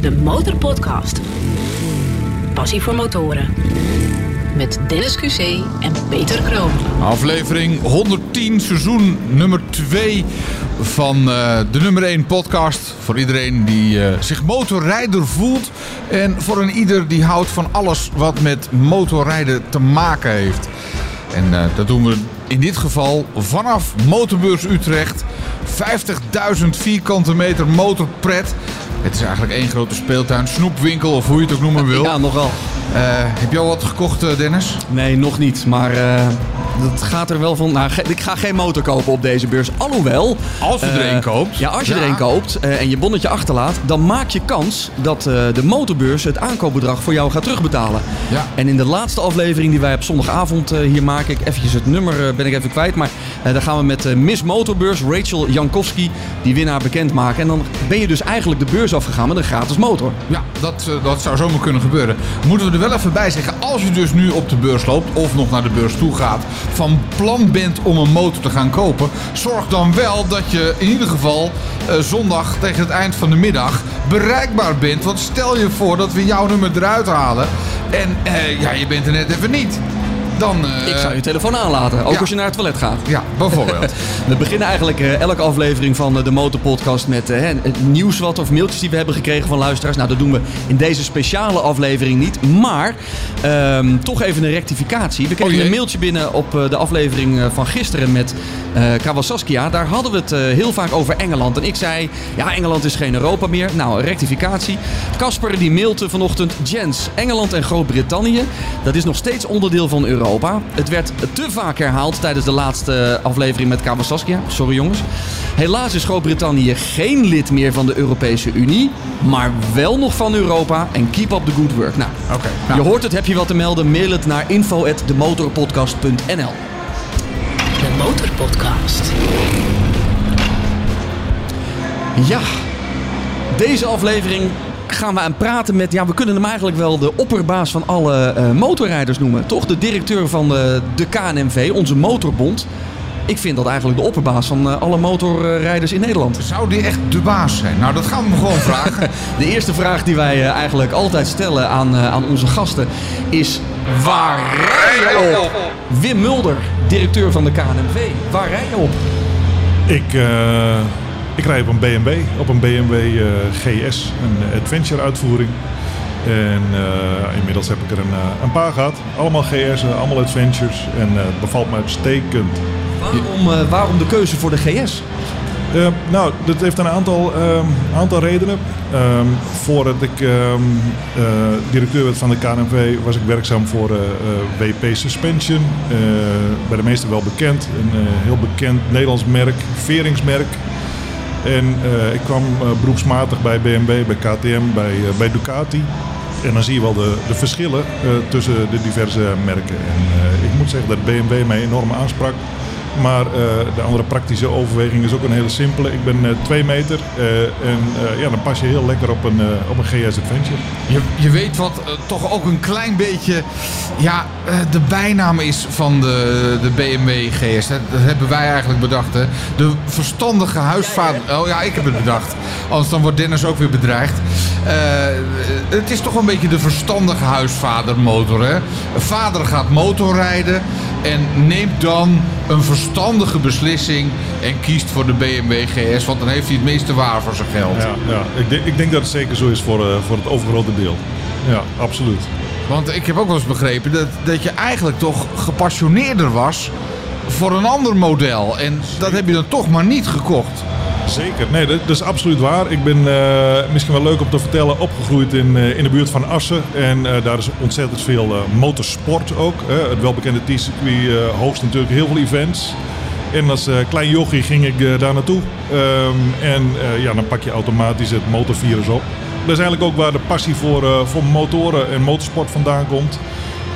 de Motorpodcast. Passie voor motoren. Met Dennis QC en Peter Kroon. Aflevering 110, seizoen nummer 2 van uh, de nummer 1 podcast. Voor iedereen die uh, zich motorrijder voelt. En voor een ieder die houdt van alles wat met motorrijden te maken heeft. En uh, dat doen we in dit geval vanaf Motorbeurs Utrecht. 50.000 vierkante meter motorpret. Het is eigenlijk één grote speeltuin, snoepwinkel of hoe je het ook noemen wil. Ja, nogal. Uh, heb je al wat gekocht, uh, Dennis? Nee, nog niet. Maar uh, dat gaat er wel van. Nou, ik ga geen motor kopen op deze beurs. Alhoewel. Als je er een koopt. Ja, als je ja. er een koopt en je bonnetje achterlaat, dan maak je kans dat de motorbeurs het aankoopbedrag voor jou gaat terugbetalen. Ja. En in de laatste aflevering die wij op zondagavond hier maken, ik eventjes het nummer ben ik even kwijt, maar daar gaan we met Miss Motorbeurs, Rachel Jankowski, die winnaar bekendmaken. En dan ben je dus eigenlijk de beurs afgegaan met een gratis motor. Ja, dat, dat zou zomaar kunnen gebeuren. Moeten we er wel even bij zeggen, als je dus nu op de beurs loopt of nog naar de beurs toe gaat, van plan bent om een motor te gaan kopen, zorg dan wel dat je in ieder geval uh, zondag tegen het eind van de middag bereikbaar bent. Want stel je voor dat we jouw nummer eruit halen en uh, ja, je bent er net even niet. Dan, uh... Ik zou je telefoon aanlaten, ook ja. als je naar het toilet gaat. Ja, bijvoorbeeld. we beginnen eigenlijk uh, elke aflevering van uh, de Motorpodcast met uh, het nieuws wat of mailtjes die we hebben gekregen van luisteraars. Nou, dat doen we in deze speciale aflevering niet. Maar um, toch even een rectificatie. We kregen oh, een mailtje binnen op de aflevering van gisteren met Kawasaskia. Daar hadden we het heel vaak over Engeland. En ik zei, ja, Engeland is geen Europa meer. Nou, rectificatie. Casper die mailte vanochtend, Jens, Engeland en Groot-Brittannië. Dat is nog steeds onderdeel van Europa. Europa. Het werd te vaak herhaald tijdens de laatste aflevering met Kawasaskia. Sorry jongens. Helaas is Groot-Brittannië geen lid meer van de Europese Unie. Maar wel nog van Europa. En keep up the good work. Nou, okay, nou. je hoort het. Heb je wat te melden? Mail het naar info.demotorpodcast.nl De Motorpodcast. Ja, deze aflevering gaan we aan praten met, ja, we kunnen hem eigenlijk wel de opperbaas van alle uh, motorrijders noemen. Toch de directeur van de, de KNMV, onze motorbond. Ik vind dat eigenlijk de opperbaas van uh, alle motorrijders in Nederland. Zou die echt de baas zijn? Nou, dat gaan we hem gewoon vragen. de eerste vraag die wij uh, eigenlijk altijd stellen aan, aan onze gasten is... Waar rij je op? Wim Mulder, directeur van de KNMV. Waar rij je op? Ik... Ik rij op een BMW, op een BMW uh, GS, een adventure uitvoering. En uh, inmiddels heb ik er een, uh, een paar gehad. Allemaal GS'en, allemaal adventures. En het bevalt me uitstekend. Waarom, waarom de keuze voor de GS? Uh, nou, dat heeft een aantal, um, aantal redenen. Um, voordat ik uh, directeur werd van de KNV was ik werkzaam voor WP Suspension. bij de meesten wel bekend. Een heel bekend Nederlands merk, veringsmerk. En uh, ik kwam uh, beroepsmatig bij BMW, bij KTM, bij, uh, bij Ducati. En dan zie je wel de, de verschillen tussen de diverse merken. En ik moet zeggen dat BMW mij enorm aansprak. Maar uh, de andere praktische overweging is ook een hele simpele. Ik ben uh, twee meter uh, en ja, dan pas je heel lekker op een, op een GS Adventure. Je, je weet wat toch ook een klein beetje ja, de bijnaam is van de, de BMW GS. Hè? Dat hebben wij eigenlijk bedacht. Hè? De verstandige huisvader. Oh ja, ik heb het bedacht. Anders dan wordt Dennis ook weer bedreigd. het is toch een beetje de verstandige huisvadermotor. Hè? Vader gaat motorrijden en neemt dan een verstandige beslissing en kiest voor de BMW GS, want dan heeft hij het meeste waar voor zijn geld. Ja, ja. Ik, denk, ik denk dat het zeker zo is voor, uh, voor het overgrote deel. Ja, absoluut. Want ik heb ook wel eens begrepen dat, dat je eigenlijk toch gepassioneerder was voor een ander model. En dat heb je dan toch maar niet gekocht. Zeker, nee, dat, is absoluut waar. Ik ben uh, misschien wel leuk om te vertellen, opgegroeid in, uh, in de buurt van Assen. En uh, daar is ontzettend veel motorsport ook. het welbekende T-circuit host natuurlijk heel veel events. En als klein jochie ging ik daar naartoe. Um, en ja, dan pak je automatisch het motorvirus op. Dat is eigenlijk ook waar de passie voor, voor motoren en motorsport vandaan komt.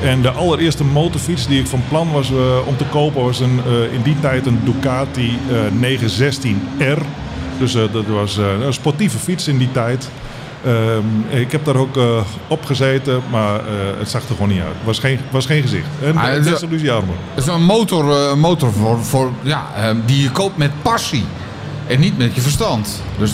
En de allereerste motorfiets die ik van plan was om te kopen was een, in die tijd een Ducati uh, 916R. Dus dat was een sportieve fiets in die tijd. Um, ik heb daar ook op gezeten, maar het zag er gewoon niet uit. Het was geen, was geen gezicht. En Ah, het is- een motor, eh, motor voor, voor, ja, eh, die je koopt met passie. En niet met je verstand. Dus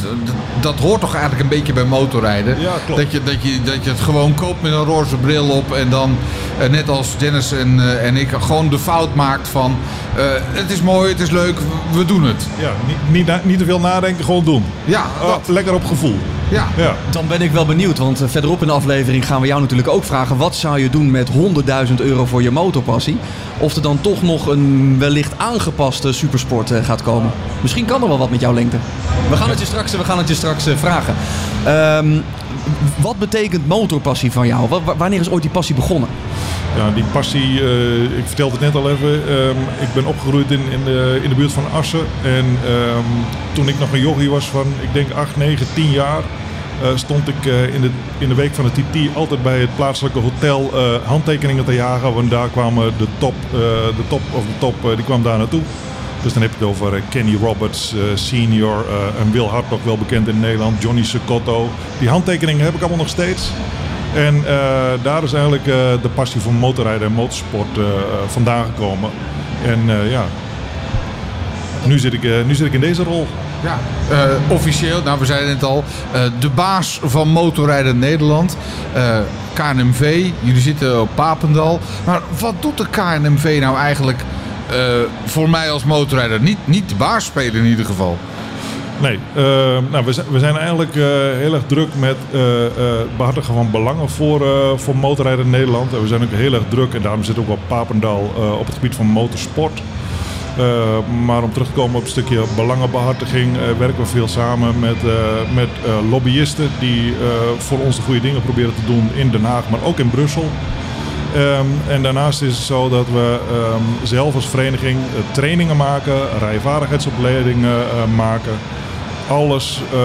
dat hoort toch eigenlijk een beetje bij motorrijden. Ja, klopt. Dat je, dat, je, dat je het gewoon koopt met een roze bril op. En dan, eh, net als Dennis en, eh, en ik, gewoon de fout maakt van... eh, het is mooi, het is leuk, we- doen het. Ja, niet, niet, te veel nadenken, gewoon doen. Ja, Oh, lekker op gevoel. Ja. Ja. Dan ben ik wel benieuwd, want verderop in de aflevering gaan we jou natuurlijk ook vragen... wat zou je doen met 100.000 euro voor je motorpassie? Of er dan toch nog een wellicht aangepaste supersport gaat komen. Misschien kan er wel wat met jouw lengte. We gaan het je straks, we gaan het je straks eh, vragen. Ehm, wat betekent motorpassie van jou? Wa- wa- wanneer is ooit die passie begonnen? Ja, die passie, eh, ik vertelde het net al even. ehm, ik ben opgegroeid in, in, de, in de buurt van Assen. En ehm, toen ik nog een jochie was van, ik denk 8, 9, 10 jaar... eh, stond ik in, de, in de week van het TT altijd bij het plaatselijke hotel handtekeningen te jagen. Want daar kwamen de top, de top of de top, die kwam daar naartoe. Dus dan heb je het over eh, Kenny Roberts eh, senior eh, en Will Hartog, wel bekend in Nederland. Johnny Secotto. Die handtekeningen heb ik allemaal nog steeds. En daar is eigenlijk de passie voor motorrijden en motorsport vandaan gekomen. En ja, nu zit, ik, nu zit ik in deze rol. Ja, officieel, nou we zeiden het al, de baas van Motorrijden Nederland, KNMV, jullie zitten op Papendal. Maar wat doet de KNMV nou eigenlijk voor mij als motorrijder? Niet, niet de baas spelen in ieder geval. Nee, eh, nou, we, zijn, we zijn eigenlijk eh, heel erg druk met eh, eh, het behartigen van belangen voor, eh, voor motorrijden in Nederland. En we zijn ook heel erg druk, en daarom zit ook op Papendal, eh, op het gebied van motorsport. Eh, maar om terug te komen op een stukje belangenbehartiging, eh, werken we veel samen met, eh, met eh, lobbyisten die eh, voor ons de goede dingen proberen te doen in Den Haag, maar ook in Brussel. Ehm, en daarnaast is het zo dat we ehm, zelf als vereniging eh, trainingen maken, rijvaardigheidsopleidingen eh, maken. Alles eh,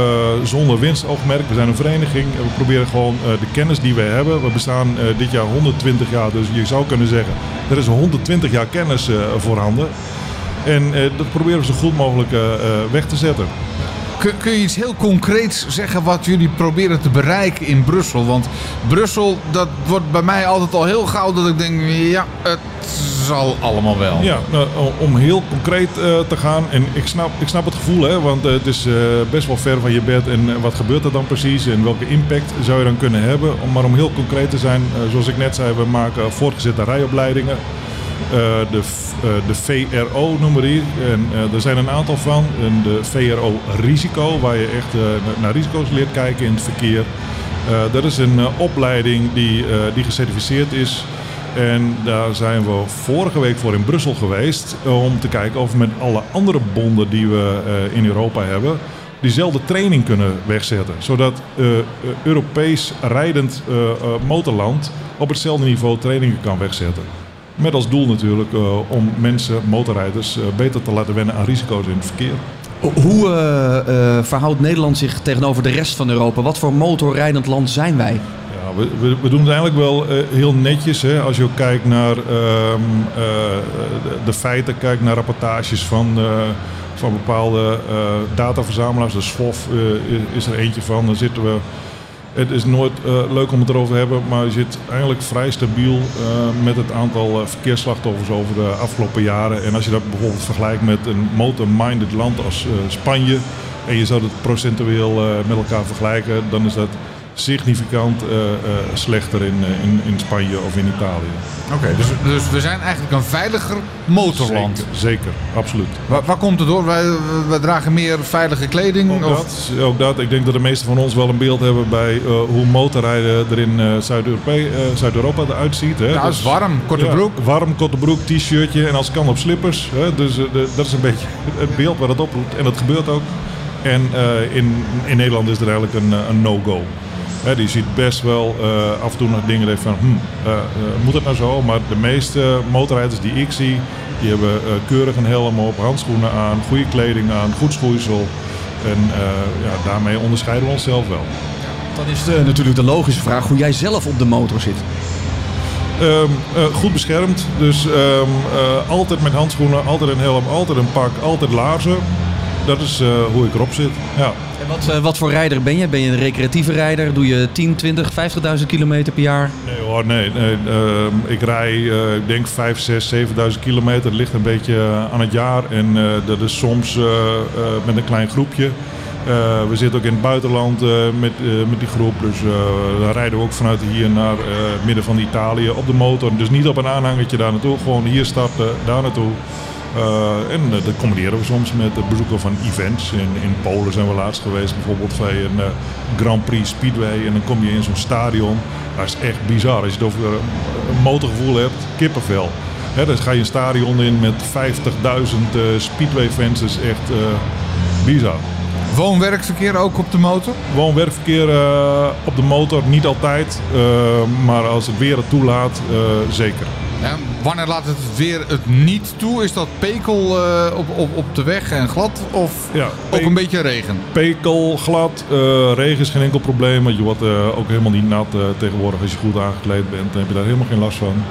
zonder winstoogmerk. We zijn een vereniging en we proberen gewoon de kennis die we hebben. We bestaan dit jaar 120 jaar, dus je zou kunnen zeggen, er is 120 jaar kennis voorhanden. En dat proberen we zo goed mogelijk weg te zetten. Kun, je iets heel concreets zeggen wat jullie proberen te bereiken in Brussel? Want Brussel, dat wordt bij mij altijd al heel gauw dat ik denk, ja, het zal allemaal wel. Ja, nou, om heel concreet eh, te gaan. En ik snap, ik snap het gevoel, hè, want eh, het is eh, best wel ver van je bed. En wat gebeurt er dan precies en welke impact zou je dan kunnen hebben? Om, maar om heel concreet te zijn, zoals ik net zei, we maken voortgezette rijopleidingen. Eh, de, eh, de VRO noemen die. En eh, er zijn een aantal van. De VRO Risico, waar je echt naar- risico's leert kijken in het verkeer. Dat is een opleiding die, die gecertificeerd is. En daar zijn we vorige week voor in Brussel geweest. Om te kijken of we met alle andere bonden die we in Europa hebben. diezelfde training kunnen wegzetten. Zodat Europees rijdend motorland op hetzelfde niveau trainingen kan wegzetten. Met als doel natuurlijk eh, om mensen, motorrijders, eh, beter te laten wennen aan risico's in het verkeer. Hoe eh, verhoudt Nederland zich tegenover de rest van Europa? Wat voor motorrijdend land zijn wij? Ja, we, we, we doen het eigenlijk wel heel netjes. Hè? Als je ook kijkt naar ehm, eh, de, feiten, kijkt naar rapportages van, van bepaalde dataverzamelaars. De SWOF is er eentje van. Dan zitten we. Het is nooit eh, leuk om het erover te hebben, maar je zit eigenlijk vrij stabiel eh, met het aantal eh, verkeersslachtoffers over de afgelopen jaren. En als je dat bijvoorbeeld vergelijkt met een motor-minded land als Spanje, en je zou het procentueel met elkaar vergelijken, dan is dat significant eh, eh, slechter in, eh, in, in Spanje of in Italië. Oké, dus, dus we zijn eigenlijk een veiliger motorland. Zeker, zeker, absoluut. Waar, waar komt het door? Wij, wij dragen meer veilige kleding? Ook of? dat, ook dat. Ik denk dat de meesten van ons wel een beeld hebben bij hoe motorrijden er in Zuid-Europa Zuid-Europa eruit ziet. Hè. Ja, het is warm, korte Ja, broek. Warm, korte broek, t-shirtje en als kan op slippers. Hè. Dus de- dat is een beetje het beeld waar het oproept. En dat gebeurt ook. En in, in Nederland is er eigenlijk een, een no-go. Hè, die ziet best wel eh, af en toe nog dingen die van, hm, eh, eh, moet het nou zo? Maar de meeste motorrijders die ik zie, die hebben keurig een helm op, handschoenen aan, goede kleding aan, goed schoeisel. En ja, daarmee onderscheiden we onszelf wel. Dan is de, natuurlijk de logische vraag hoe jij zelf op de motor zit. Ehm, eh, goed beschermd, dus ehm, eh, altijd met handschoenen, altijd een helm, altijd een pak, altijd laarzen. Dat is eh, hoe ik erop zit. Ja. En wat, eh, wat voor rijder ben je? Ben je een recreatieve rijder? Doe je 10, 20, 50.000 kilometer per jaar? Nee hoor, nee. nee ehm, ik rij, eh, ik denk 5, 6, 7000 kilometer. Het ligt een beetje aan het jaar. En dat is soms met een klein groepje. We zitten ook in het buitenland met, met die groep. Dus dan rijden we ook vanuit hier naar het midden van Italië op de motor. Dus niet op een aanhangertje daar naartoe. Gewoon hier starten, daar naartoe. Eh, en eh, dat combineren we soms met het bezoeken van events. In, in Polen zijn we laatst geweest, bijvoorbeeld bij een eh, Grand Prix Speedway. En dan kom je in zo'n stadion. Dat is echt bizar. Als je het over een motorgevoel hebt, kippenvel. Hè, dan ga je een stadion in met 50.000 eh, Speedway-fans. Dat is echt bizar. Woon-werkverkeer ook op de motor? Woon-werkverkeer op de motor niet altijd. maar als het weer het toelaat, zeker. Ja, wanneer laat het weer het niet toe? Is dat pekel eh, op, op, op de weg en glad? Of Ja, ook een beetje regen? Pekel, glad, eh, regen is geen enkel probleem. Want je wordt eh, ook helemaal niet nat tegenwoordig als je goed aangekleed bent. Dan heb je daar helemaal geen last van.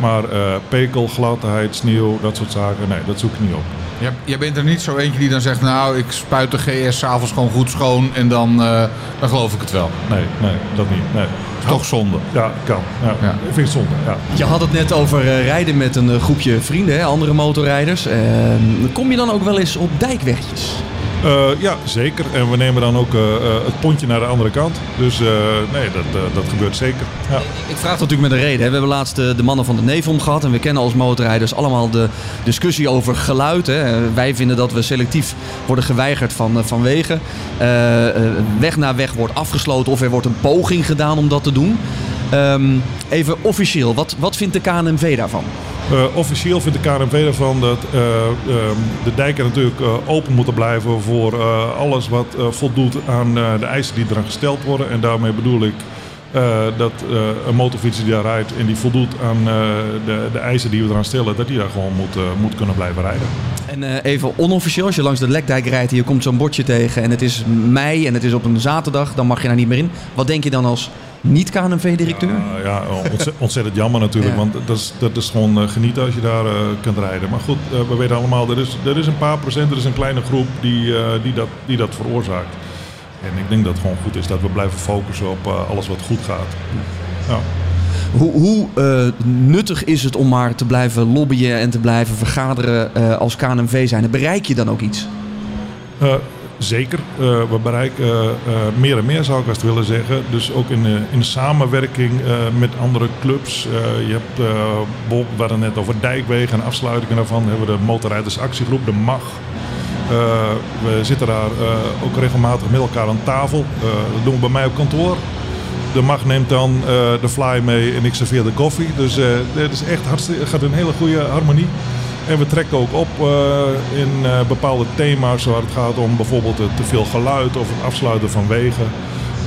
Maar pekel, gladheid, sneeuw, dat soort zaken, nee, dat zoek ik niet op. Ja, jij bent er niet zo eentje die dan zegt, nou, ik spuit de GS s'avonds gewoon goed schoon en dan, eh, dan geloof ik het wel. Nee, nee, dat niet. Nee. Toch zonde. Ja, kan. Ja. Ja. Ik vind het zonde. Ja. Je had het net over eh, rijden met een eh, groepje vrienden, hè, andere motorrijders. Eh, kom je dan ook wel eens op dijkwegjes? Eh, ja, zeker. En we nemen dan ook eh, eh, het pontje naar de andere kant. Dus nee, dat, dat gebeurt zeker. Ja. Ik vraag dat natuurlijk met een reden. We hebben laatst de mannen van de Nevom gehad. En we kennen als motorrijders allemaal de discussie over geluid. Hè. Wij vinden dat we selectief worden geweigerd van, van wegen. Weg na weg wordt afgesloten of er wordt een poging gedaan om dat te doen. Ehm, even officieel, wat, wat vindt de KNMV daarvan? Eh, officieel vindt de KNMV ervan dat eh, ehm, de dijken natuurlijk eh, open moeten blijven voor alles wat voldoet aan de eisen die eraan gesteld worden. En daarmee bedoel ik dat een motorfietser die daar rijdt en die voldoet aan de, de eisen die we eraan stellen, dat die daar gewoon moet, moet kunnen blijven rijden. En even onofficieel, als je langs de Lekdijk rijdt en je komt zo'n bordje tegen en het is mei en het is op een zaterdag, dan mag je daar niet meer in. Wat denk je dan als niet-KNMV-directeur? Uh, ja, ontzettend, jammer natuurlijk. Ja. Want dat is, dat is gewoon eh, genieten als je daar eh, kunt rijden. Maar goed, eh, we weten allemaal, er is, er is een paar procent, er is een kleine groep die, die, dat, die dat veroorzaakt. En ik denk dat het gewoon goed is dat we blijven focussen op alles wat goed gaat. Ja. Hoe, hoe nuttig is het om maar te blijven lobbyen en te blijven vergaderen als KNMV zijn? Bereik je dan ook iets? Zeker. Eh, we bereiken eh, eh, meer en meer, zou ik best willen zeggen. Dus ook in, in samenwerking met andere clubs. Je hebt bijvoorbeeld, we hadden net over dijkwegen en afsluitingen daarvan. hebben we de motorrijdersactiegroep, de MAG. We zitten daar ook regelmatig met elkaar aan tafel. Dat doen we bij mij op kantoor. De mag neemt dan de fly mee en ik serveer de koffie. Dus eh het is echt hartstikke, gaat een hele goede harmonie. En we trekken ook op eh, in eh, bepaalde thema's waar het gaat om bijvoorbeeld het te veel geluid of het afsluiten van wegen.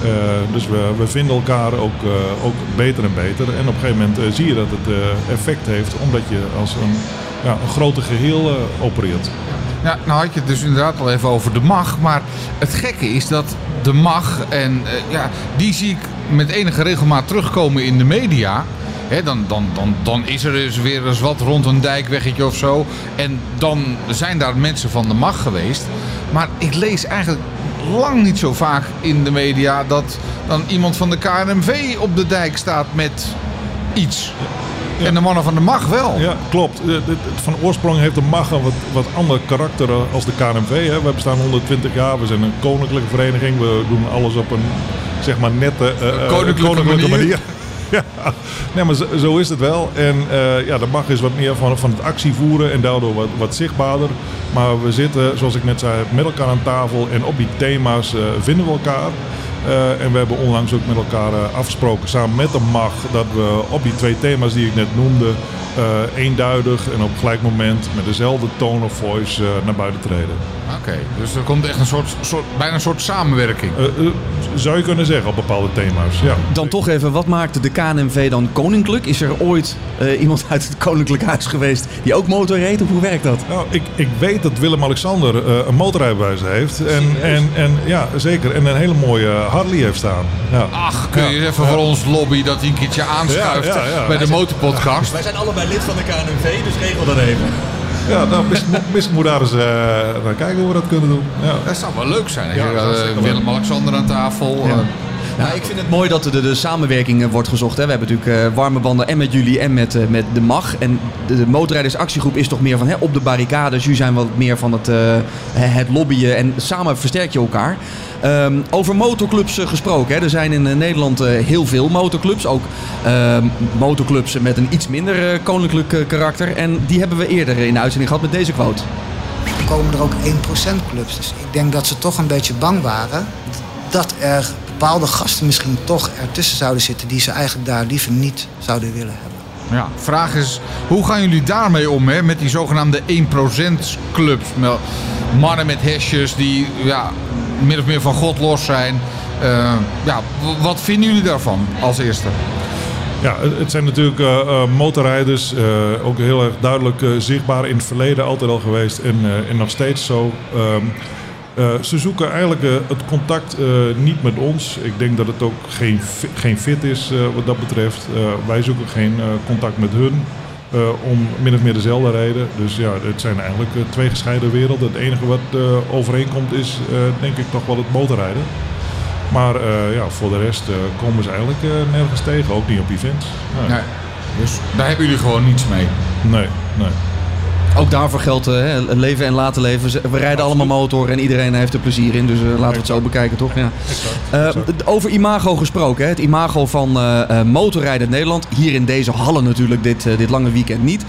Eh, dus we, we vinden elkaar ook, ook beter en beter. En op een gegeven moment zie je dat het effect heeft omdat je als een, ja, een groter geheel eh, opereert. Ja, nou had je het dus inderdaad al even over de mag. Maar het gekke is dat de mag, en ja, die zie ik met enige regelmaat terugkomen in de media. Dan, dan, dan, dan is er dus weer eens wat rond een dijkweggetje of zo. En dan zijn daar mensen van de mag geweest. Maar ik lees eigenlijk lang niet zo vaak in de media dat dan iemand van de KNMV op de dijk staat met iets. Ja. En de mannen van de mag wel. Ja, klopt. Van oorsprong heeft de MAG een wat, wat ander karakter eh, als de KNMV. Hè. We bestaan 120 jaar, we zijn een koninklijke vereniging. We doen alles op een zeg maar nette eh, eh, Koninklijke manier. Ja, nee, maar zo, is het wel. En eh, ja, de MAG is wat meer van, van het actievoeren en daardoor wat, wat zichtbaarder. Maar we zitten, zoals ik net zei, met elkaar aan tafel en op die thema's eh, vinden we elkaar. Eh, en we hebben onlangs ook met elkaar afgesproken, samen met de MAG, dat we op die twee thema's die ik net noemde, eh, eenduidig en op gelijk moment met dezelfde tone of voice eh, naar buiten treden. Oké, dus er komt echt een soort, soort, bijna een soort samenwerking. Eh, zou je kunnen zeggen op bepaalde thema's, ja. Dan toch even, wat maakt de KNMV dan koninklijk? Is er ooit eh, iemand uit het koninklijk huis geweest die ook motor reed? Of hoe werkt dat? Nou, ik, ik weet dat Willem-Alexander eh, een motorrijbewijs heeft. En, en, en, ja, zeker. En een hele mooie Harley heeft staan. Ja. Ach, kun je Ja. even voor ons lobby dat hij een keertje aanschuift Ja, ja, ja. bij de motorpodcast? Wij zijn allebei lid van de KNMV, dus regel dat even. Ja, nou, misschien, moet daar eens eh, naar kijken hoe we dat kunnen doen. Ja. Dat zou wel leuk zijn. Ja, leuk. Willem-Alexander aan tafel. Ja. eh, Nou, ik vind het mooi dat de, de samenwerking wordt gezocht. Hè. We hebben natuurlijk eh, warme banden en met jullie en met, eh, met de MAG. En de, de motorrijdersactiegroep is toch meer van hè, op de barricades. Jullie zijn wat meer van het, eh, het lobbyen en samen versterk je elkaar. Ehm, over motorclubs eh, gesproken. Hè. Er zijn in eh, Nederland eh, heel veel motorclubs. Ook ehm, motorclubs met een iets minder koninklijk karakter. En die hebben we eerder in de uitzending gehad met deze quote. komen er ook 1% clubs. Dus ik denk dat ze toch een beetje bang waren dat er bepaalde gasten misschien toch ertussen zouden zitten die ze eigenlijk daar liever niet zouden willen hebben. Ja, vraag is, hoe gaan jullie daarmee om, hè? Met die zogenaamde 1% clubs. Met Mannen met hesjes die ja, min of meer van God los zijn. Eh, ja, wat vinden jullie daarvan als eerste? Ja, het zijn natuurlijk eh, eh, motorrijders, ook heel erg duidelijk zichtbaar in het verleden altijd al geweest en, en nog steeds zo. Ehm, eh, ze zoeken eigenlijk eh, het contact eh, niet met ons. Ik denk dat het ook geen, geen fit is wat dat betreft. Wij zoeken geen contact met hun. om min of meer dezelfde reden. Dus ja, het zijn eigenlijk twee gescheiden werelden. Het enige wat overeenkomt is, denk ik, toch wel het motorrijden. Maar ja, voor de rest komen ze eigenlijk nergens tegen, ook niet op events. Nee, Nee. Dus daar hebben jullie gewoon niets mee. nee. nee. Ook daarvoor geldt eh, hè, leven en laten leven. We rijden allemaal motor en iedereen heeft er plezier in. Dus eh, laten we het zo bekijken, toch? Ja. Eh, over imago gesproken. Hè? Het imago van eh, motorrijden in Nederland. Hier in deze hallen natuurlijk dit, dit lange weekend niet.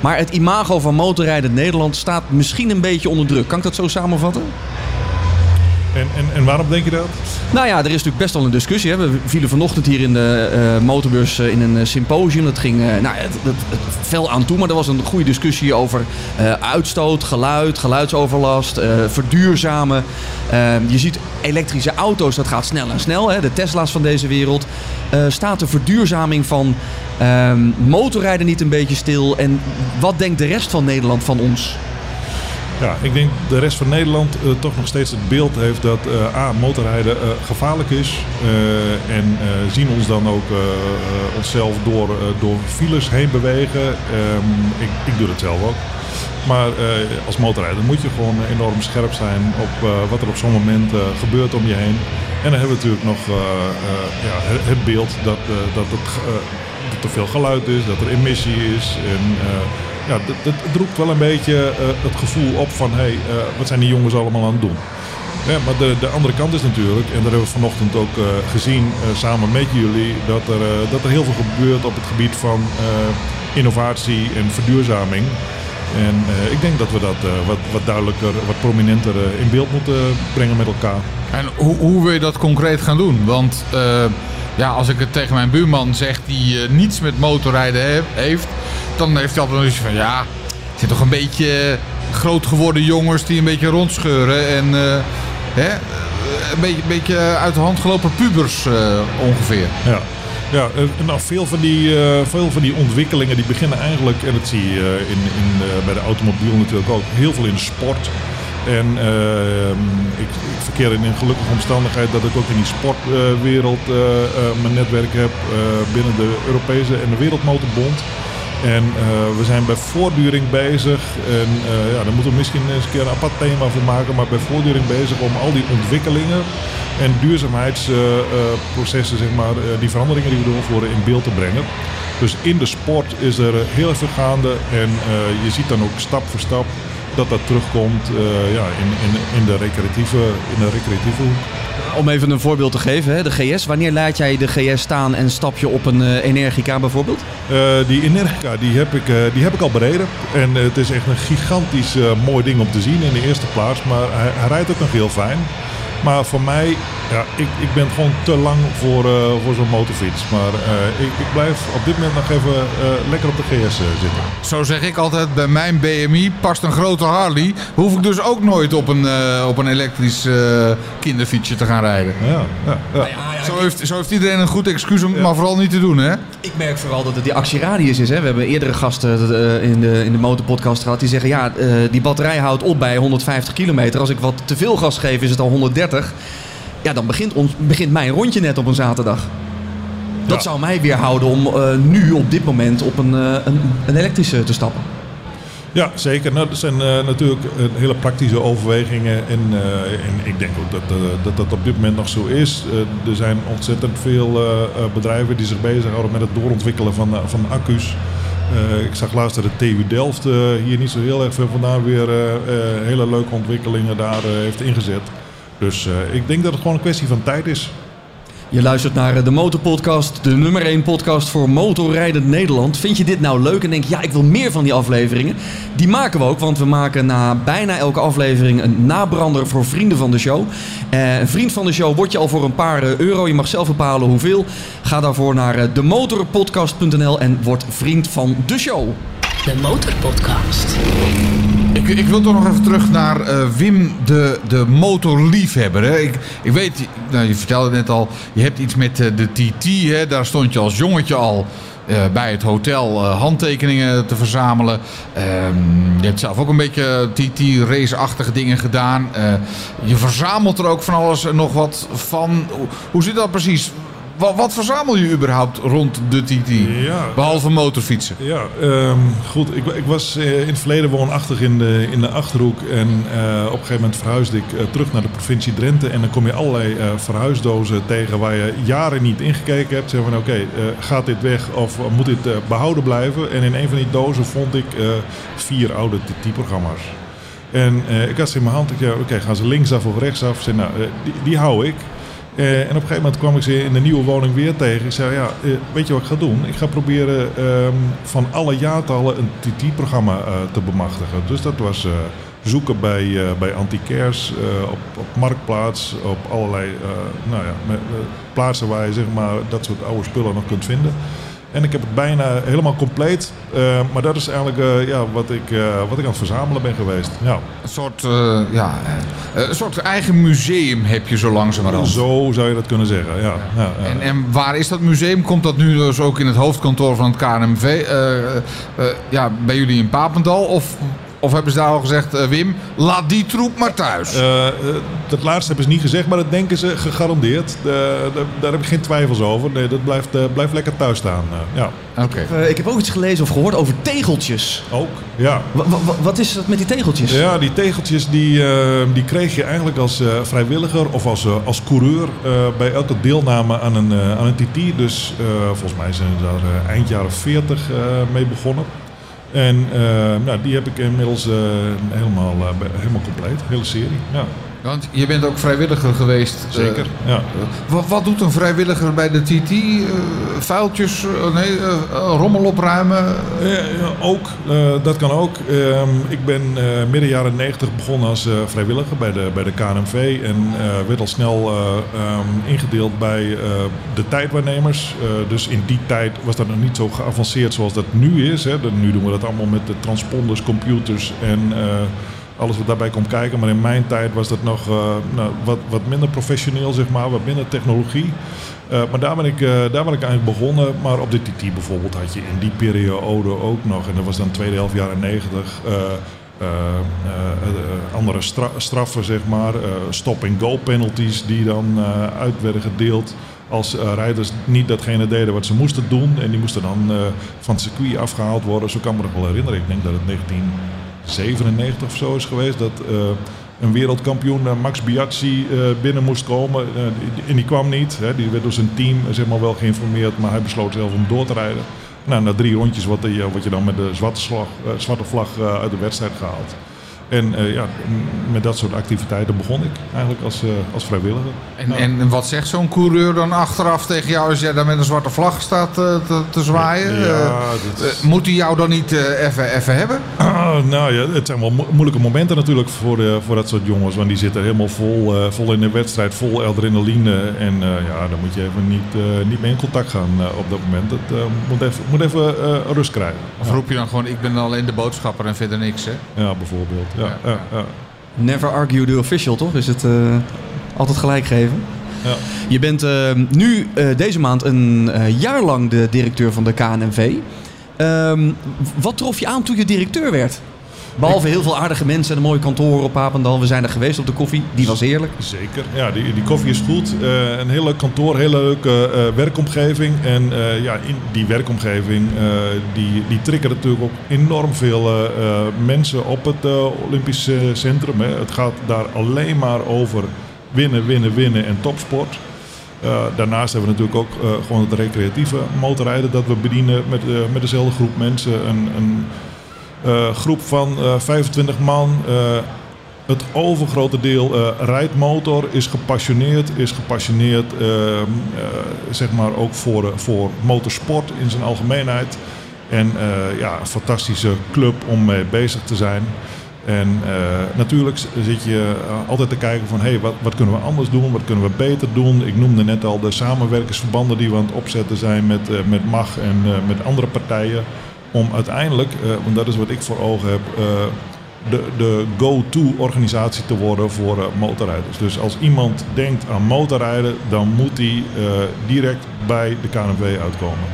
Maar het imago van motorrijden in Nederland staat misschien een beetje onder druk. Kan ik dat zo samenvatten? En, en, en waarom denk je dat? Nou ja, er is natuurlijk best wel een discussie. Hè. We vielen vanochtend hier in de eh, motorbeurs eh, in een eh, symposium. Dat ging eh, nou, het, het, fel aan toe, maar er was een goede discussie over uitstoot, geluid, geluidsoverlast, verduurzamen. Je ziet elektrische auto's, dat gaat snel en snel. Hè. De Tesla's van deze wereld. Staat de verduurzaming van ehm, motorrijden niet een beetje stil? En wat denkt de rest van Nederland van ons? Ja, ik denk de rest van Nederland eh, toch nog steeds het beeld heeft dat eh, A, motorrijden eh, gevaarlijk is. en zien ons dan ook onszelf door, door files heen bewegen. Ehm, ik, ik doe het zelf ook. Maar als motorrijder moet je gewoon enorm scherp zijn op wat er op zo'n moment gebeurt om je heen. En dan hebben we natuurlijk nog ja, het, beeld dat, dat, het, dat veel geluid is, dat er emissie is. En, ja, dat, roept wel een beetje eh, het gevoel op van hé, hey, eh, wat zijn die jongens allemaal aan het doen? Ja, maar de, de andere kant is natuurlijk, en daar hebben we vanochtend ook eh, gezien samen met jullie, dat er, dat er heel veel gebeurt op het gebied van innovatie en verduurzaming. En ik denk dat we dat wat, wat duidelijker, wat prominenter in beeld moeten brengen met elkaar. En hoe, hoe wil je dat concreet gaan doen? Want ja, als ik het tegen mijn buurman zeg die niets met motorrijden he- heeft, dan heeft hij altijd nog iets van ja, het zijn toch een beetje groot geworden jongens die een beetje rondscheuren en eh, hè, eh, een beetje, beetje uit de hand gelopen pubers eh, ongeveer. Ja. Ja, eh, nou, veel, van die, eh, veel van die ontwikkelingen die beginnen eigenlijk, en dat zie je eh, in, eh, bij de automobiel natuurlijk ook, heel veel in sport. En ik, ik verkeer in een gelukkige omstandigheid dat ik ook in die sportwereld eh, eh, mijn netwerk heb eh, binnen de Europese en de Wereldmotorbond. En eh, we zijn bij voortduring bezig. En eh, ja, daar moeten we misschien eens een keer een apart thema voor maken. Maar bij voortduring bezig om al die ontwikkelingen en duurzaamheidsprocessen, zeg maar, eh, die veranderingen die we doorvoeren in beeld te brengen. Dus in de sport is er eh, heel veel gaande. En eh, je ziet dan ook stap voor stap dat dat terugkomt eh, ja, in, in, in, de recreatieve, in de recreatieve hoek. Om even een voorbeeld te geven, hè, de GS. Wanneer laat jij de GS staan en stap je op een eh, Energica bijvoorbeeld? Eh, die Energica die heb, ik, die heb ik al bereden. En het is echt een gigantisch mooi ding om te zien in de eerste plaats. Maar hij, hij rijdt ook nog heel fijn. Maar voor mij, ja, ik, ik ben gewoon te lang voor, eh, voor zo'n motorfiets. Maar eh, ik, ik blijf op dit moment nog even eh, lekker op de GS zitten. Zo zeg ik altijd, bij mijn BMI past een grote Harley. Hoef ik dus ook nooit op een, eh, op een elektrisch eh, kinderfietsje te gaan rijden. Ja, ja, ja. Zo heeft, zo heeft iedereen een goed excuus om het maar vooral niet te doen, hè? Ik merk vooral dat het die actieradius is. Hè. We hebben eerdere gasten eh, in de, in de motorpodcast gehad die zeggen... ja, eh, die batterij houdt op bij 150 kilometer. Als ik wat te veel gas geef is het al 130. Ja, dan begint, ons, begint mijn rondje net op een zaterdag. Dat Ja. zou mij weerhouden om eh, nu op dit moment op een, eh, een, een elektrische te stappen. Ja, zeker. Nou, dat zijn eh, natuurlijk hele praktische overwegingen. En, en ik denk ook dat, dat dat op dit moment nog zo is. Er zijn ontzettend veel bedrijven die zich bezighouden met het doorontwikkelen van, van accu's. Ik zag laatst dat de TU Delft hier niet zo heel erg ver vandaan weer hele leuke ontwikkelingen daar heeft ingezet. Dus eh, ik denk dat het gewoon een kwestie van tijd is. Je luistert naar eh, de Motorpodcast, de nummer 1 podcast voor motorrijdend Nederland. Vind je dit nou leuk en denk je, ja, ik wil meer van die afleveringen? Die maken we ook, want we maken na bijna elke aflevering een nabrander voor vrienden van de show. Eh, een vriend van de show word je al voor een paar eh, euro. Je mag zelf bepalen hoeveel. Ga daarvoor naar demotorpodcast.nl en word vriend van de show. De Motorpodcast. Ik, ik wil toch nog even terug naar eh, Wim, de, de motorliefhebber. Hè. Ik, ik weet, nou, je vertelde net al, je hebt iets met eh, de TT. Hè. Daar stond je als jongetje al eh, bij het hotel handtekeningen te verzamelen. Ehm, je hebt zelf ook een beetje TT-race-achtige dingen gedaan. Je verzamelt er ook van alles en nog wat van. Hoe zit dat precies? Wat, wat verzamel je überhaupt rond de TT? Ja. Behalve motorfietsen. Ja, ehm, goed. Ik, ik was eh, in het verleden woonachtig in de, in de Achterhoek. En eh, op een gegeven moment verhuisde ik eh, terug naar de provincie Drenthe. En dan kom je allerlei verhuisdozen tegen waar je jaren niet ingekeken hebt. Zeg van oké, gaat dit weg of moet dit eh, behouden blijven? En in een van die dozen vond ik vier oude TT-programma's. En ik had ze in mijn hand. Ik oké, gaan ze linksaf of rechtsaf? Zei, nou, die, die hou ik. Eh, en op een gegeven moment kwam ik ze in de nieuwe woning weer tegen. Ik zei, ja, eh, weet je wat ik ga doen? Ik ga proberen ehm, van alle jaartallen een TT-programma eh, te bemachtigen. Dus dat was zoeken bij, eh, bij op, op Marktplaats, op allerlei nou ja, plaatsen waar je zeg maar, dat soort oude spullen nog kunt vinden. En ik heb het bijna helemaal compleet. Eh, maar dat is eigenlijk eh, ja, wat, ik, eh, wat ik aan het verzamelen ben geweest. Ja. Een soort, ja, een soort eigen museum heb je zo langzamerhand. Zo zou je dat kunnen zeggen. Ja, ja, ja. En, en waar is dat museum? Komt dat nu dus ook in het hoofdkantoor van het KNMV? ja, bij jullie in Papendal? Of, of hebben ze daar al gezegd, eh, Wim, laat die troep maar thuis? Eh, eh, dat laatste hebben ze niet gezegd, maar dat denken ze gegarandeerd. Daar- heb ik geen twijfels over. Nee, dat blijft, blijft lekker thuis staan. ja, Oké. Eh, ik heb ook iets gelezen of gehoord over tegeltjes. ook. Ja. Wa- wa- wat is dat met die tegeltjes? Ja, die tegeltjes die, eh, die kreeg je eigenlijk als eh, vrijwilliger of als, als coureur eh, bij elke deelname aan een, aan een TT. Dus eh, volgens mij zijn ze daar eh, eind jaren 40 eh, mee begonnen. En eh, nou, die heb ik inmiddels eh, helemaal, eh, helemaal compleet, hele serie. Ja, Want je bent ook vrijwilliger geweest. eh, zeker. ja. wat, wat doet een vrijwilliger bij de TT? Eh, vuiltjes, eh, nee, eh, eh, rommel opruimen? Ook, eh, dat kan ook. Ehm, ik ben eh, midden jaren 90 begonnen als eh, vrijwilliger bij de, bij de KNMV en eh, werd al snel eh, ehm, ingedeeld bij eh, de tijdwaarnemers. Eh, dus in die tijd was dat nog niet zo geavanceerd zoals dat nu is. Hè. Nu doen we dat allemaal met de transponders, computers en eh, alles wat daarbij komt kijken. Maar in mijn tijd was dat nog eh, nou, wat, wat minder professioneel, zeg maar, wat minder technologie. Eh, maar daar ben, ik, eh, daar ben ik eigenlijk begonnen. Maar op de TT bijvoorbeeld had je in die periode ook nog, en dat was dan tweede helft jaren 90, eh, eh, andere stra- straffen, zeg maar. stop-and-go penalties die dan uit werden gedeeld. Als rijders niet datgene deden wat ze moesten doen. En die moesten dan van het circuit afgehaald worden. Zo kan me nog wel herinneren. Ik denk dat het 1997 of zo is geweest. Dat eh, een wereldkampioen, eh, Max Biaggi, eh, binnen moest komen. En die kwam niet. Hè. Die werd door zijn team zeg maar, wel geïnformeerd. Maar hij besloot zelf om door te rijden. Nou, na drie rondjes word je dan met de zwarte, slag, zwarte vlag uit de wedstrijd gehaald. En eh, ja, met dat soort activiteiten begon ik eigenlijk als, eh, als vrijwilliger. En, en wat zegt zo'n coureur dan achteraf tegen jou als jij daar met een zwarte vlag staat eh, te, te zwaaien? Ja, dat moet hij jou dan niet even even hebben? Nou ja, het zijn wel mo- moeilijke momenten natuurlijk voor, voor dat soort jongens. Want die zitten helemaal vol, vol in de wedstrijd, vol adrenaline. En ja, dan moet je even niet, niet mee in contact gaan op dat moment. Het eh, moet even, moet even rust krijgen. Of roep je dan gewoon, ik ben alleen de boodschapper en verder niks, hè? Ja, bijvoorbeeld. Ja, Ja. Never argue the official, toch? Is het eh, altijd gelijk geven? Ja. Je bent eh, nu eh, deze maand een eh, jaar lang de directeur van de KNNV. Ehm, wat trof je aan toen je directeur werd? Behalve heel veel aardige mensen en een mooi kantoor op Papendal. We zijn er geweest op de koffie. Die was heerlijk. Zeker. Ja, die, die koffie is goed. Eh, een heel leuk kantoor, hele leuke eh, werkomgeving. En eh, ja, in die werkomgeving die, die triggert natuurlijk ook enorm veel mensen op het Olympisch Centrum. Hè. Het gaat daar alleen maar over winnen, winnen, winnen en topsport. Daarnaast hebben we natuurlijk ook gewoon het recreatieve motorrijden dat we bedienen met, met dezelfde groep mensen. Een, een eh, groep van eh, 25 man. eh, het overgrote deel eh, rijdt motor, is gepassioneerd, is gepassioneerd eh, zeg maar ook voor, eh, voor motorsport in zijn algemeenheid. En eh, ja, een fantastische club om mee bezig te zijn. En eh, natuurlijk zit je eh, altijd te kijken van hey, wat, wat kunnen we anders doen, wat kunnen we beter doen. Ik noemde net al de samenwerkingsverbanden die we aan het opzetten zijn met, eh, met MAG en eh, met andere partijen. Om uiteindelijk, eh, want dat is wat ik voor ogen heb, eh, de, de go-to organisatie te worden voor eh, motorrijders. Dus als iemand denkt aan motorrijden, dan moet hij eh, direct bij de KNV uitkomen.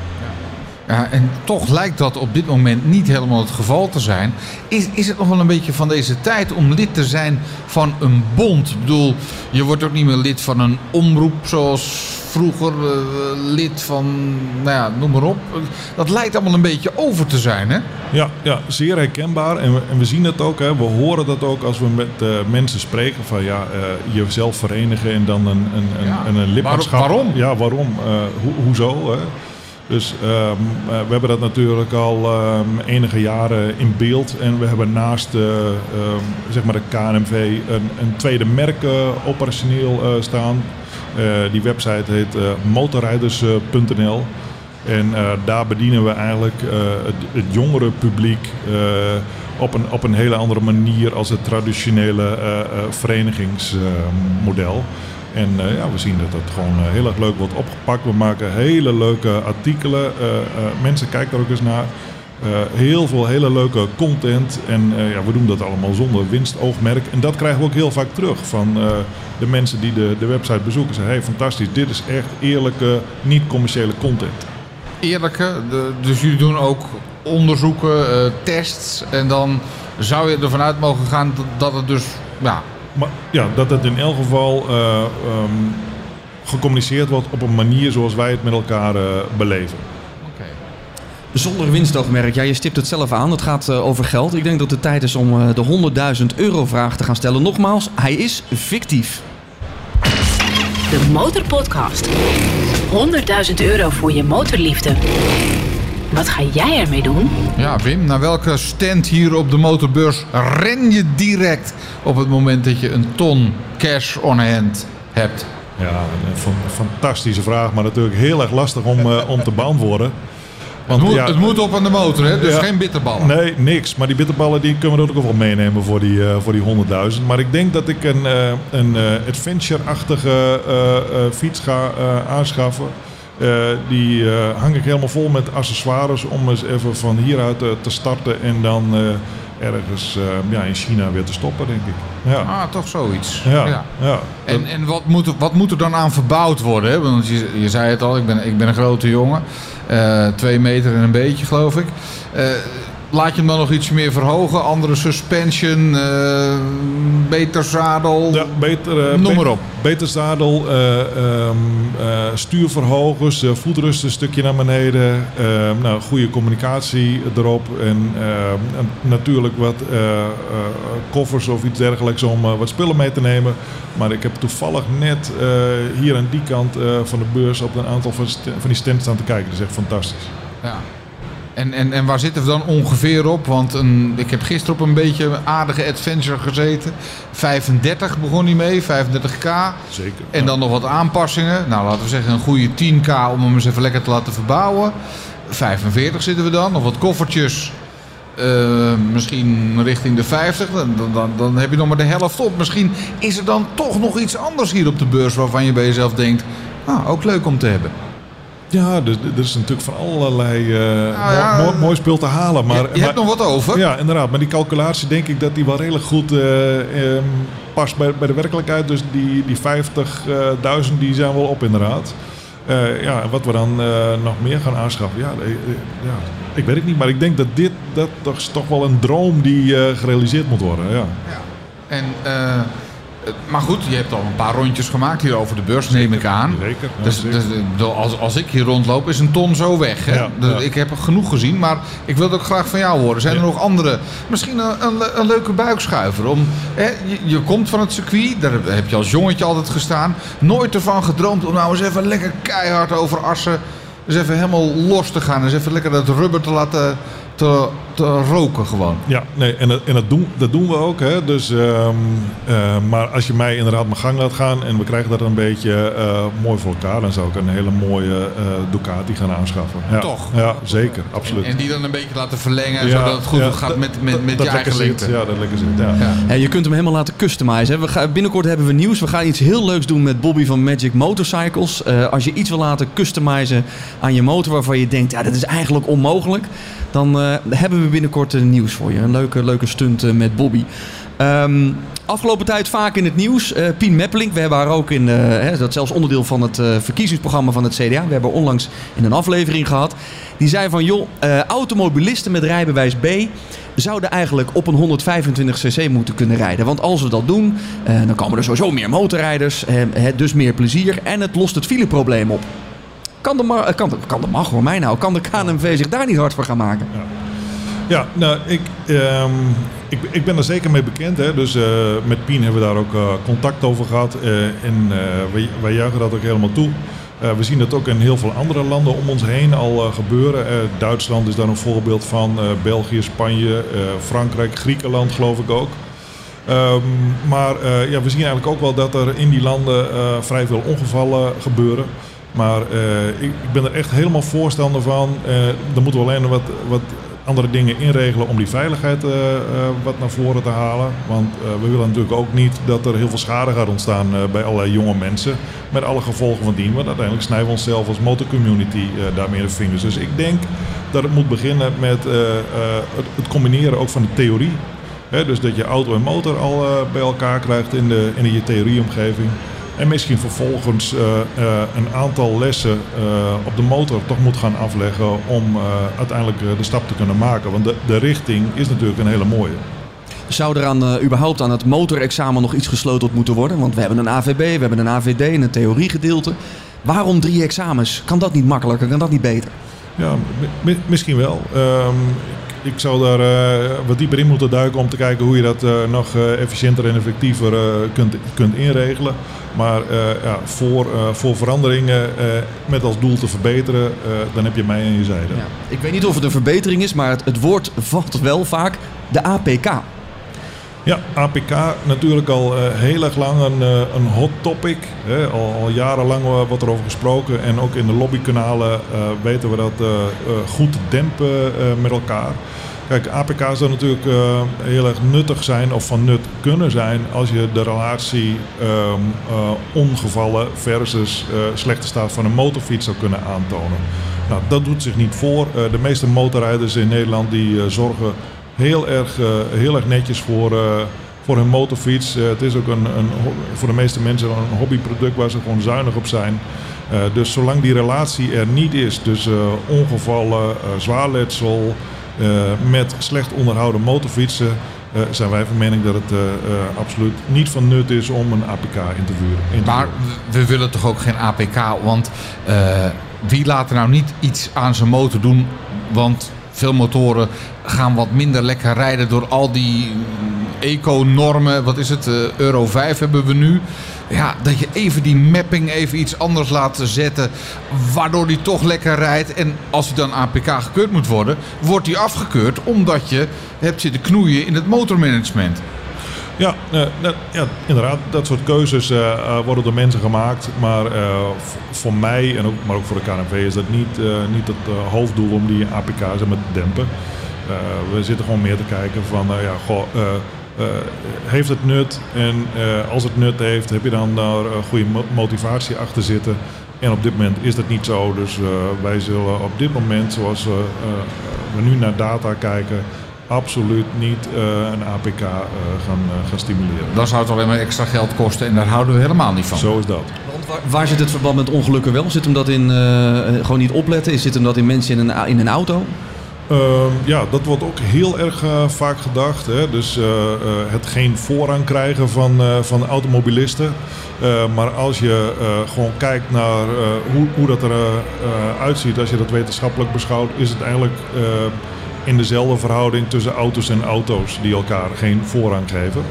Ja, en toch lijkt dat op dit moment niet helemaal het geval te zijn. Is, is het nog wel een beetje van deze tijd om lid te zijn van een bond? Ik bedoel, je wordt ook niet meer lid van een omroep zoals vroeger eh, lid van, nou ja, noem maar op. Dat lijkt allemaal een beetje over te zijn, hè? Ja, ja zeer herkenbaar. En we, en we zien het ook. Hè. We horen dat ook als we met eh, mensen spreken. Van ja, eh, jezelf verenigen en dan een, een, een, Ja. een, een lidmaatschap. Waarom? Ja, waarom? Ho- hoezo? Hè? Dus ehm, eh, we hebben dat natuurlijk al ehm, enige jaren in beeld. En we hebben naast eh, ehm, zeg maar de KNMV een, een tweede merk eh, operationeel eh, staan. Die website heet motorrijders.nl. En daar bedienen we eigenlijk het, het jongere publiek op, een, op een hele andere manier als het traditionele verenigingsmodel. En eh, ja, we zien dat het gewoon eh, heel erg leuk wordt opgepakt. We maken hele leuke artikelen. Eh, mensen kijken er ook eens naar. Heel veel hele leuke content. En ja, we doen dat allemaal zonder winstoogmerk. En dat krijgen we ook heel vaak terug van de mensen die de, de website bezoeken. Zeggen, hey, fantastisch, dit is echt eerlijke, niet-commerciële content. Eerlijke, de, dus jullie doen ook onderzoeken, tests. En dan zou je ervan uit mogen gaan dat, dat het dus, ja, Maar ja, dat het in elk geval eh, ehm, gecommuniceerd wordt op een manier zoals wij het met elkaar eh, beleven. oké. Zonder winstoogmerk. Ja, je stipt het zelf aan. Het gaat eh, over geld. Ik denk dat het tijd is om eh, de 100.000 euro vraag te gaan stellen. Nogmaals, hij is fictief. De Motorpodcast. 100.000 euro voor je motorliefde. Wat ga jij ermee doen? Ja, Wim, naar welke stand hier op de motorbeurs ren je direct op het moment dat je een ton cash on hand hebt? Ja, een fan- fantastische vraag, maar natuurlijk heel erg lastig om, eh, om te beantwoorden. Het moet, ja, het moet op aan de motor, hè? dus Ja. geen bitterballen. Nee, niks. Maar die bitterballen die kunnen we ook wel meenemen voor die, eh, voor die 100.000. Maar ik denk dat ik een, eh, een eh, adventure-achtige eh, eh, fiets ga eh, aanschaffen. Eh, die eh, hang ik helemaal vol met accessoires om eens even van hieruit eh, te starten. En dan ergens ja, in China weer te stoppen, denk ik. Ja, Ah, toch zoiets. ja, ja. En, en wat, moet, er- wat moet er dan aan verbouwd worden? Hè? Want je, je zei het al, ik ben, ik ben een grote jongen. Twee meter en een beetje, geloof ik. Laat je hem dan nog iets meer verhogen? Andere suspension, eh, beter zadel? Ja, beter, eh, Noem maar op. Beter zadel, eh, ehm, eh, stuurverhogers, voetrust een stukje naar beneden. ehm, nou, goede communicatie erop. En, ehm, natuurlijk wat koffers of iets dergelijks om wat spullen mee te nemen. Maar ik heb toevallig net hier aan die kant van de beurs op een aantal van, van die stands staan te kijken. Dat is echt fantastisch. Ja. En, en, en waar zitten we dan ongeveer op? Want een, ik heb gisteren op een beetje een aardige adventure gezeten. 35 begon hij mee, 35k. Zeker. En dan nog wat aanpassingen. Nou, laten we zeggen een goede 10k om hem eens even lekker te laten verbouwen. 45 zitten we dan. Nog wat koffertjes. Eh, misschien richting de 50. Dan, dan- dan, heb je nog maar de helft op. Misschien is er dan toch nog iets anders hier op de beurs waarvan je bij jezelf denkt. Ah, ook leuk om te hebben. Ja, dus, er is natuurlijk van allerlei eh, Nou ja, mooi, mooi, spul te halen. Maar, je je hebt nog wat over. Ja, inderdaad. Maar die calculatie denk ik dat die wel redelijk goed eh, ehm, past bij, bij de werkelijkheid. Dus die, die 50.000 die zijn wel op inderdaad. Eh, ja, en wat we dan eh, nog meer gaan aanschaffen, ja, eh, eh, ja, ik weet het niet. Maar ik denk dat dit dat, is toch wel een droom die eh, gerealiseerd moet worden. Ja. En, eh, maar goed, je hebt al een paar rondjes gemaakt hier over de beurs, neem ik aan. Zeker. ja, Dus, zeker. dus, bedoel, als, als ik hier rondloop, is een ton zo weg. Hè? Ja, Dus ja. Ik heb er genoeg gezien, maar ik wil het ook graag van jou horen. Zijn er nog andere? Misschien een, een, le- een leuke buikschuiver. Om, hè, je, je komt van het circuit, daar heb je als jongetje altijd gestaan. Nooit ervan gedroomd om nou eens even lekker keihard over Assen... eens even helemaal los te gaan. Eens even lekker dat rubber te laten te, te roken gewoon. Ja, nee, en, dat, en dat, doen, dat doen we ook. Hè. Dus, ehm, eh, maar als je mij inderdaad mijn gang laat gaan en we krijgen dat een beetje eh, mooi voor elkaar, dan zou ik een hele mooie eh, Ducati gaan aanschaffen. Ja, Toch? Ja, zeker, absoluut. En die dan een beetje laten verlengen, Ja, zodat het goed ja, gaat met, met, met dat je eigen lengte. Ja, dat lekker zit. Ja. Je kunt hem helemaal laten customizen. hè. We gaan, binnenkort hebben we nieuws. We gaan iets heel leuks doen met Bobby van Magic Motorcycles. Eh, als je iets wil laten customizen aan je motor waarvan je denkt, ja, dat is eigenlijk onmogelijk. Dan eh, hebben we binnenkort een nieuws voor je. Een leuke, leuke stunt eh, met Bobby. Ehm, afgelopen tijd vaak in het nieuws. Eh, Pien Meppeling, we hebben haar ook in, eh, hè, dat zelfs onderdeel van het eh, verkiezingsprogramma van het CDA. We hebben onlangs in een aflevering gehad. Die zei van, joh, eh, automobilisten met rijbewijs B zouden eigenlijk op een 125 cc moeten kunnen rijden. Want als we dat doen, eh, dan komen er sowieso meer motorrijders, eh, dus meer plezier en het lost het fileprobleem op. Kan de, eh, kan, de, kan de mag voor mij nou, kan de KNMV zich daar niet hard voor gaan maken? Ja, nou, ik, ehm, ik, ik ben er zeker mee bekend. Hè. Dus eh, met Pien hebben we daar ook eh, contact over gehad. eh, en wij, wij juichen dat ook helemaal toe. We zien dat ook in heel veel andere landen om ons heen al gebeuren. Duitsland is daar een voorbeeld van. België, Spanje, Frankrijk, Griekenland geloof ik ook. Ehm, maar ja, we zien eigenlijk ook wel dat er in die landen vrij veel ongevallen gebeuren. Maar eh, ik, ben er echt helemaal voorstander van. Eh dan moeten we alleen wat, wat andere dingen inregelen om die veiligheid eh, wat naar voren te halen. Want we willen natuurlijk ook niet dat er heel veel schade gaat ontstaan bij allerlei jonge mensen. Met alle gevolgen van dien. Want uiteindelijk snijden we onszelf als motorcommunity daarmee de vingers. Dus ik denk dat het moet beginnen met het, het combineren ook van de theorie. Dus dat je auto en motor al bij elkaar krijgt in, de, in je theorieomgeving. En misschien vervolgens eh, eh, een aantal lessen eh, op de motor toch moet gaan afleggen om uiteindelijk de stap te kunnen maken. Want de, de richting is natuurlijk een hele mooie. Zou er aan, überhaupt aan het motorexamen nog iets gesleuteld moeten worden? Want we hebben een AVB, we hebben een AVD en een theoriegedeelte. Waarom drie examens? Kan dat niet makkelijker? Kan dat niet beter? Ja, mi- mi- misschien wel. Ehm, ik, zou daar eh, wat dieper in moeten duiken om te kijken hoe je dat eh, nog eh, efficiënter en effectiever kunt, kunt inregelen. Maar ja, voor, voor veranderingen met als doel te verbeteren, dan heb je mij aan je zijde. Ja. Ik weet niet of het een verbetering is, maar het, het woord valt wel vaak de APK. Ja, APK natuurlijk al eh, heel erg lang een, eh, een hot topic. Hè. Al, jarenlang wordt er over gesproken. En ook in de lobbykanalen eh, weten we dat goed dempen met elkaar. Kijk, APK zou natuurlijk heel erg nuttig zijn of van nut kunnen zijn als je de relatie eh, ongevallen versus slechte staat van een motorfiets zou kunnen aantonen. Nou, dat doet zich niet voor. De meeste motorrijders in Nederland die zorgen heel erg, eh, heel erg netjes voor, eh, voor hun motorfiets. Eh, het is ook een, een, voor de meeste mensen een hobbyproduct waar ze gewoon zuinig op zijn. Dus zolang die relatie er niet is tussen ongevallen, zwaar letsel, eh, met slecht onderhouden motorfietsen, zijn wij van mening dat het absoluut niet van nut is om een APK in te vuren. Maar we willen toch ook geen APK, want wie laat er nou niet iets aan zijn motor doen? Want veel motoren gaan wat minder lekker rijden door al die mm, eco-normen. Wat is het? eh, Euro 5 hebben we nu. Ja, dat je even die mapping even iets anders laat zetten, waardoor die toch lekker rijdt. En als hij dan APK gekeurd moet worden, wordt die afgekeurd omdat je hebt zitten knoeien in het motormanagement. Ja, eh, dat- ja, inderdaad. Dat soort keuzes eh, eh, worden door mensen gemaakt. Maar voor mij, en ook, maar ook voor de KNV, is dat niet, niet het hoofddoel om die APK zeg maar, te dempen. We zitten gewoon meer te kijken van, ja, goh, heeft het nut? En als het nut heeft, heb je dan daar goede mo- motivatie achter zitten? En op dit moment is dat niet zo. Dus wij zullen op dit moment, zoals we nu naar data kijken, absoluut niet eh, een APK eh, gaan, eh, gaan stimuleren. Dan zou het alleen maar extra geld kosten en daar houden we helemaal niet van. Zo is dat. Want Waar, waar zit het verband met ongelukken wel? Zit hem dat in eh, gewoon niet opletten? Is Zit hem dat in mensen in een, in een auto? Ehm, ja, dat wordt ook heel erg vaak gedacht. Hè? Dus eh, eh, het geen voorrang krijgen van, eh, van automobilisten. Eh, maar als je eh, gewoon kijkt naar eh, hoe, hoe dat eruit uitziet, als je dat wetenschappelijk beschouwt, is het eigenlijk eh, in dezelfde verhouding tussen auto's en auto's die elkaar geen voorrang geven.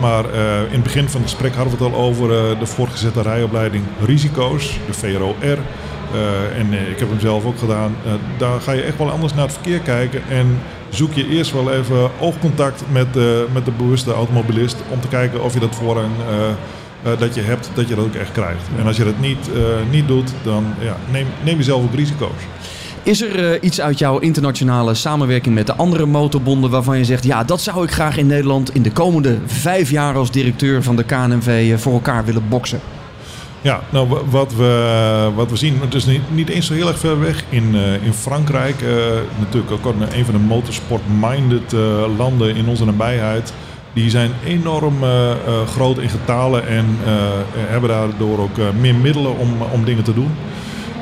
Maar eh, in het begin van het gesprek hadden we het al over eh, de voortgezette rijopleiding risico's, de VROR. Eh, en ik heb hem zelf ook gedaan. Daar ga je echt wel anders naar het verkeer kijken. En zoek je eerst wel even oogcontact met, eh, met de bewuste automobilist. Om te kijken of je dat voorrang dat je hebt, dat je dat ook echt krijgt. En als je dat niet, niet doet, dan ja, neem, neem jezelf ook risico's. Is er eh, iets uit jouw internationale samenwerking met de andere motorbonden waarvan je zegt, ja, dat zou ik graag in Nederland in de komende vijf jaar als directeur van de KNMV eh, voor elkaar willen boksen? Ja, nou wa- wat we, wat we zien, het is niet, niet eens zo heel erg ver weg in, eh, in Frankrijk. natuurlijk ook een van de motorsport-minded landen in onze nabijheid. Die zijn enorm groot in getalen en hebben daardoor ook meer middelen om, om dingen te doen.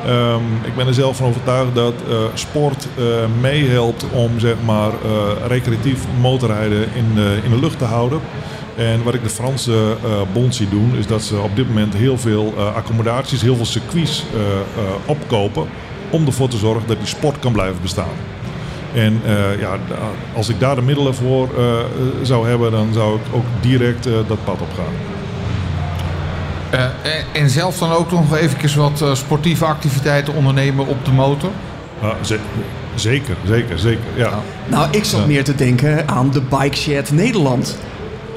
Ehm, ik ben er zelf van overtuigd dat eh, sport eh, meehelpt om zeg maar, eh, recreatief motorrijden in in de lucht te houden. En wat ik de Franse bond zie doen, is dat ze op dit moment heel veel accommodaties, heel veel circuits opkopen. Om ervoor te zorgen dat die sport kan blijven bestaan. En ja, als ik daar de middelen voor zou hebben, dan zou ik ook direct dat pad opgaan. Eh, en, en zelf dan ook nog even wat eh, sportieve activiteiten ondernemen op de motor? Ze- zeker, zeker, zeker. Ja. Nou, ik zat Ja. meer te denken aan de Bike Shed Nederland.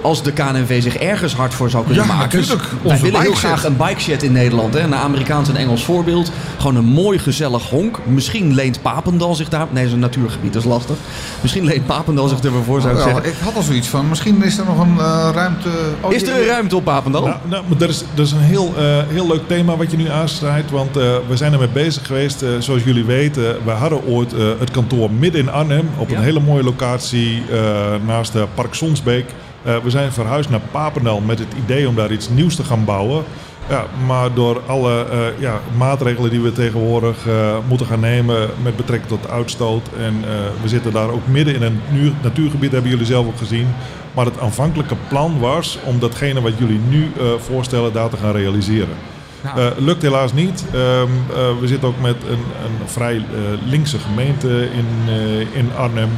Als de KNV zich ergens hard voor zou kunnen Ja, maken. natuurlijk. Wij willen heel graag een bike shed in Nederland. Hè? Een Amerikaans en Engels voorbeeld. Gewoon een mooi gezellig honk. Misschien leent Papendal zich daar... Nee, dat is een natuurgebied, dat is lastig. Misschien leent Papendal zich ervoor, zou ik zeggen. ik had al zoiets van, misschien is er nog een eh, ruimte... Oh, Is er een ruimte op Papendal? Nou, nou, maar dat is, dat is een heel, eh, heel leuk thema wat je nu aansnijdt. Want eh, we zijn ermee bezig geweest. eh, zoals jullie weten, we hadden ooit eh, het kantoor midden in Arnhem. Op Ja. een hele mooie locatie eh, naast de Park Sonsbeek. Eh, we zijn verhuisd naar Papendal met het idee om daar iets nieuws te gaan bouwen. Ja, maar door alle eh, ja, maatregelen die we tegenwoordig eh, moeten gaan nemen met betrekking tot de uitstoot. En we zitten daar ook midden in een natuurgebied, hebben jullie zelf ook gezien. Maar het aanvankelijke plan was om datgene wat jullie nu voorstellen daar te gaan realiseren. Eh, lukt helaas niet. Ehm, eh, we zitten ook met een, een vrij linkse gemeente in, in Arnhem.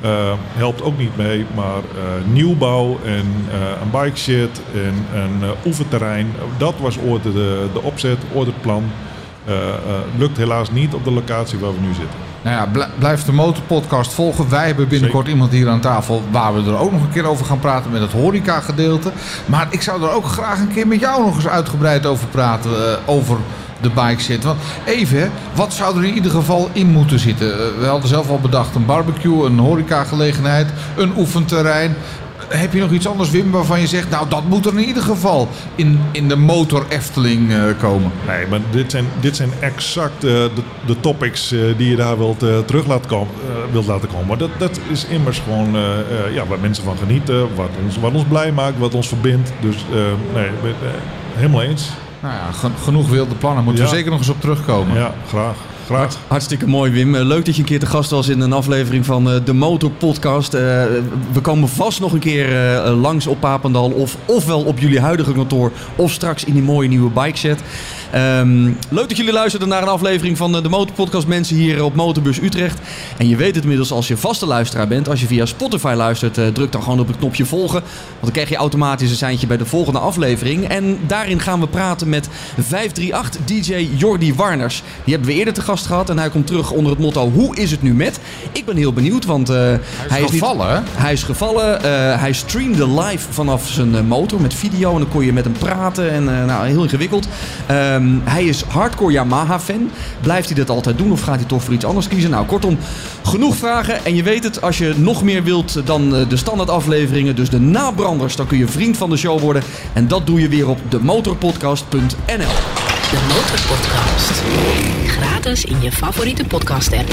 Eh, helpt ook niet mee, maar eh, nieuwbouw en eh, een bike shed en een oefenterrein. Dat was ooit de, de opzet, ooit het plan. Lukt helaas niet op de locatie waar we nu zitten. Nou ja, bl- blijf de Motorpodcast volgen. Wij hebben binnenkort iemand hier aan tafel waar we er ook nog een keer over gaan praten met het horeca gedeelte. Maar ik zou er ook graag een keer met jou nog eens uitgebreid over praten. over de bike zit. Want even, wat zou er in ieder geval in moeten zitten? Eh, we hadden zelf al bedacht een barbecue, een horecagelegenheid, een oefenterrein. Heb je nog iets anders, Wim, waarvan je zegt... nou, dat moet er in ieder geval in, in de motor Efteling eh, komen? Nee, maar dit zijn, dit zijn exact eh, de, de topics die je daar wilt, eh, terug laten komen, wilt laten komen. Dat, dat is immers gewoon ja, waar mensen van genieten, wat ons, wat ons blij maakt, wat ons verbindt. Dus nee, helemaal eens. Nou ja, gen- genoeg wilde plannen. Moeten we zeker nog eens op terugkomen. Ja, graag. Hartstikke mooi, Wim. Eh, Leuk dat je een keer te gast was in een aflevering van eh, de Motor Podcast. Eh, we komen vast nog een keer langs op Papendal. Of, ofwel op jullie huidige kantoor. Of straks in die mooie nieuwe bike set. Ehm, leuk dat jullie luisterden naar een aflevering van de Motor Podcast. Mensen hier op Motorbus Utrecht. En je weet het inmiddels als je vaste luisteraar bent. Als je via Spotify luistert, eh, druk dan gewoon op het knopje volgen. Want dan krijg je automatisch een seintje bij de volgende aflevering. En daarin gaan we praten met 538 DJ Jordi Warners. Die hebben we eerder te gast gehad. En hij komt terug onder het motto Hoe is het nu met? Ik ben heel benieuwd, want eh, hij, is gevallen, hij is gevallen. eh, hij streamde live vanaf zijn eh, motor met video. En dan kon je met hem praten. En eh, nou, heel ingewikkeld. Ehm, hij is hardcore Yamaha-fan. Blijft hij dat altijd doen of gaat hij toch voor iets anders kiezen? Nou, kortom, genoeg vragen. En je weet het, als je nog meer wilt dan eh, de standaard afleveringen, dus de nabranders, dan kun je vriend van de show worden. En dat doe je weer op demotorpodcast.nl. De Motorpodcast. Gratis in je favoriete podcast app.